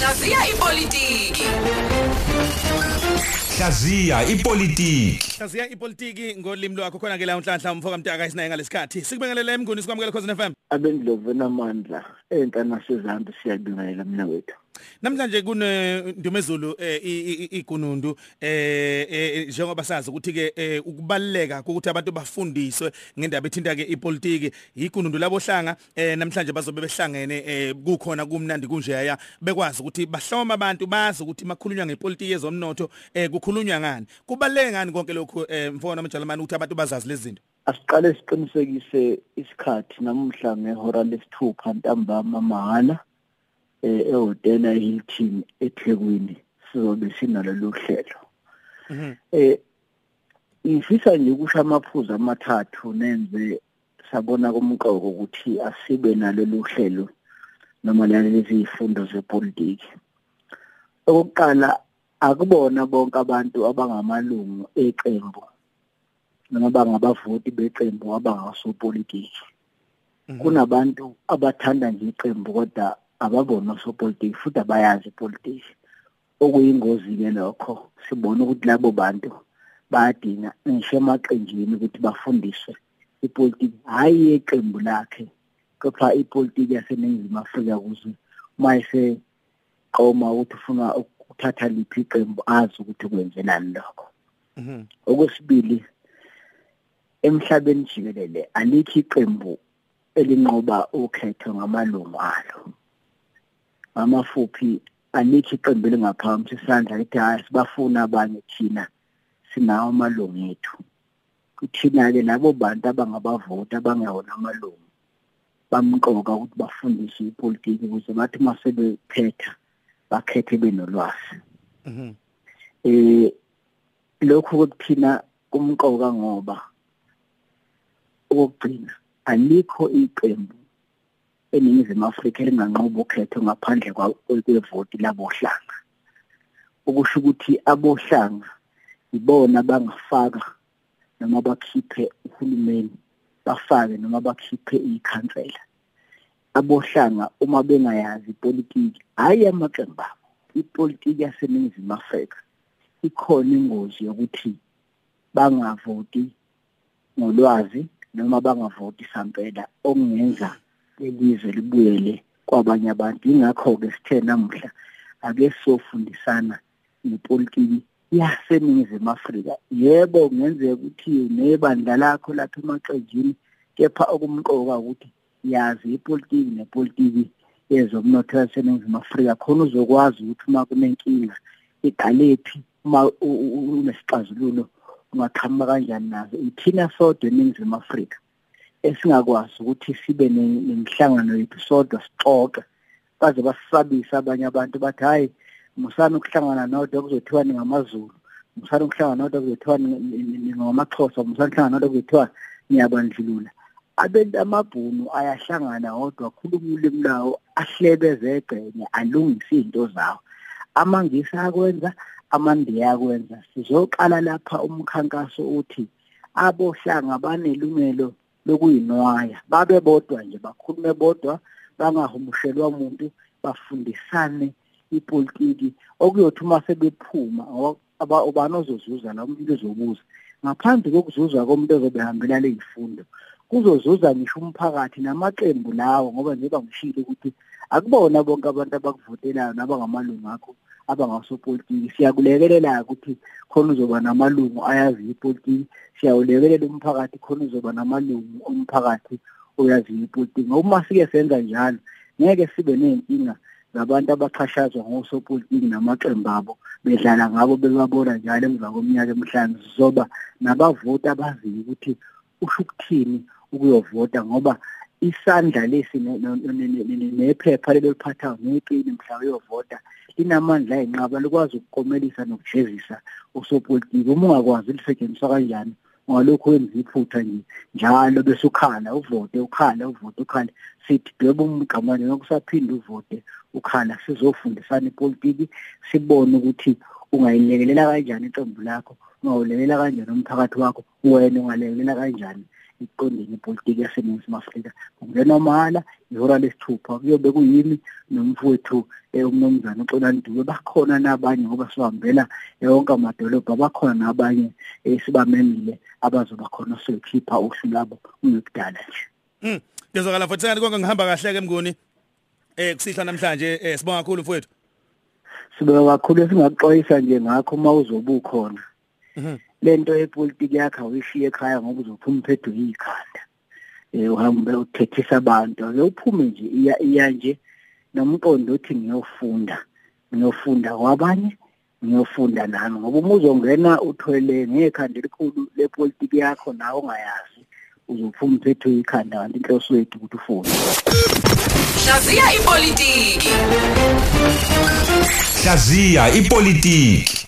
Hlaziya ipolitiki. Hlaziya ipolitiki. Hlaziya ipolitiki ngolimi lwakho khona ke la unhlanhla umfoka mtaka isinaye ngalesikhathi. Sikubingelele emnguni sikwamukela Khosi FM. abendlovena amandla enhla nasezantsi siyabingelela mina wethu Namhlanje kune Ndumezulu eh, i- i- i- igunundu eh eh, njengoba sazi ukuthi ke eh, ukubaleka ukuthi abantu bafundiswe ngendaba ethinta ke ipolitiki igunundu labohlanga eh, namhlanje bazobe behlangene eh, kukhona kumnandi kunjeya bekwazi ukuthi bahloma abantu bazi ukuthi makhulunywa ngepolitiki yezomnotho eh, kukhulunywa ngani. Kubaleke ngani konke lokho eh, mfowethu amajalimani ukuthi abantu bazazi lezi zinto? Asiqale siqinisekise isikhathi namuhla ngehora lesithupha ntambama mahala eh ehotela Hilton eThekwini sizobe sinalolu hlelo. Mhm. eh ngifisa nje ukusho amaphuzu amathathu nenze sabona kumqoko ukuthi asibe nalolu hlelo noma lezi zifundo zepolitiki. Okokuqala akubona bonke abantu abangamalungu eqembu noma bangabavoti beqembu abangasopolitiki. Kunabantu abathanda nje iqembu kodwa ababona osopolitiki futhi abayazi ipolitiki. Okuyingozi ke lokho sibona ukuthi labo bantu bayadinga ngisho emaqenjini ukuthi bafundiswe ipolitiki. Hayi iqembu lakhe kepha ipolitiki yaseNingizimu Afrika kuze uma eseqoma ukuthi ufuna ukuthatha liphi iqembu azi ukuthi kwenzelani lokho. Mhm. okwesibili emhlabeni jikelele alikho iqembu elinqoba ukhetho ngamalungu alo. Amafuphi alikho iqembu elingaphambi isandla lithi hayi sibafuna abanye thina sinawo amalungu ethu kuthina ke labo bantu abangabavoti abangewona amalungu bamqoka ukuthi bafundiswe ipolitiki ukuze bathi masebephetha bakhethe benolwazi Mhm. eh lokhu kuthina kumqoka ngoba okugcina alikho iqembu eningizimu Afrika elinganqoba ukhetho ngaphandle kwa- kwevoti labohlanga. Ukusho ukuthi abohlanga ibona bangafaka noma bakhiphe uhulumeni bafake noma bakhiphe ikhansela. Abohlanga uma bengayazi ipolitiki hayi amaqembu abo ipolitiki yaseningizimu Afrika ikhona ingozi yokuthi bangavoti ngolwazi noma bangavoti sampela okungenza lelizwe libuyele kwabanye abantu. Ingakho ke sithe namuhla ake sofundisana ngepolitiki yaseningizimu Afrika. Yebo kungenzeka ukuthi nebandla lakho lapha emaqenjini kepha okumqoka ukuthi yazi ipolitiki nepolitiki yezomnotho yaseningizimu Afrika khona uzokwazi ukuthi uma kunenkinga iqalephi uma u- u- unesixazululo ungaqhamuka kanjani nazo. Ithina sodwa eningizimu Afrika. Esingakwazi ukuthi sibe ne- nemihlangano yethu sodwa sixoxe baze basabisa abanye abantu bathi hayi musana ukuhlangana nodwa kuzothiwa ningamaZulu musana ukuhlangana nodwa kuzothiwa ngamaXhosa musana ukuhlangana nodwa kuzothiwa niyabandlulula. Abantu amabhunu ayahlangana kodwa akhuluma ulimi lawo ahlebeze egcenye alungise izinto zawo. Amangisi akwenza amandiya akwenza. Sizoqala lapha umkhankaso uthi abohlanga banelungelo lokuyinwaya babe bodwa nje bakhulume bodwa bangahumushelwa umuntu bafundisane ipolitiki. Okuyothi uma sebephuma aba- ubani ozozuza la umuntu uzobuza ngaphandle kokuzuzwa komuntu ozobehambela lezifundo kuzozuza ngisho umphakathi namaqembu lawo ngoba njengoba ngishilo ukuthi akubona bonke abantu abakuvotelayo nabangamalungu akho abangasopolitiki siyakulekelela ukuthi khona uzoba namalungu ayazi ipolitiki. Siyawulekelela umphakathi khona uzoba namalungu omphakathi oyazi ipolitiki. Ngoba uma sike senza njalo ngeke sibe nenkinga zabantu abachashazwa ngosopolitiki namaqembu abo bedlala ngabo bebabona njalo emva kweminyaka emihlanu. Sizoba nabavoti abaziyo ukuthi usho ukuthini ukuyovota ngoba isandla lesi ne- ne- ne- ne- ne- nephepha leliphathayo nepeni mhla uyovota linamandla ayinqaba likwazi ukukomelisa nokujezisa usopolitiki uma ungakwazi lisetshenziswa kanjani ungalokhu wenza iphutha nje njalo bese ukhala uvote ukhala uvote ukhala. Sithi dweba umgqamane nokusaphinde uvote ukhala. Sizofundisana ipolitiki sibone ukuthi ungayilekelela kanjani iqembu lakho ungawulekelela kanjani umphakathi wakho wena ungalekelela kanjani iqondene ipolitiki yaseNingizimu Afrika ungena mahala ihora lesithupha kuyobe kuyimi nomfowethu eh, umnomzana uXolani Dube bakhona nabanye ngoba sihambela yonke amadolobha bakhona nabanye esibamemile abazoba khona soyikhipha uhlu labo ungekudala nje Mm. Ngizokala futhi kanti konke ngihamba kahle ke mnguni. Eh kusihla namhlanje eh sibonga kakhulu mfowethu. sibeka kakhulu esingakuxwayisa nje ngakho uma uzoba ukhona Mhm. Lento yepolitiki yakhe awuyishiye ekhaya ngoba uzophuma uphethwe yikhanda eh uhambe uthethisa abantu ake uphume nje iya iya nje nomqondo othi ngiyofunda ngiyofunda kwabanye ngiyofunda nami ngoba uma uzongena uthwele ngekhanda elikhulu lepolitiki yakho nawe ongayazi uzophuma uphethwe yikhanda kanti inhloso yethu ukuthi ufunde. Hlaziya ipolitiki. Hlaziya ipolitiki.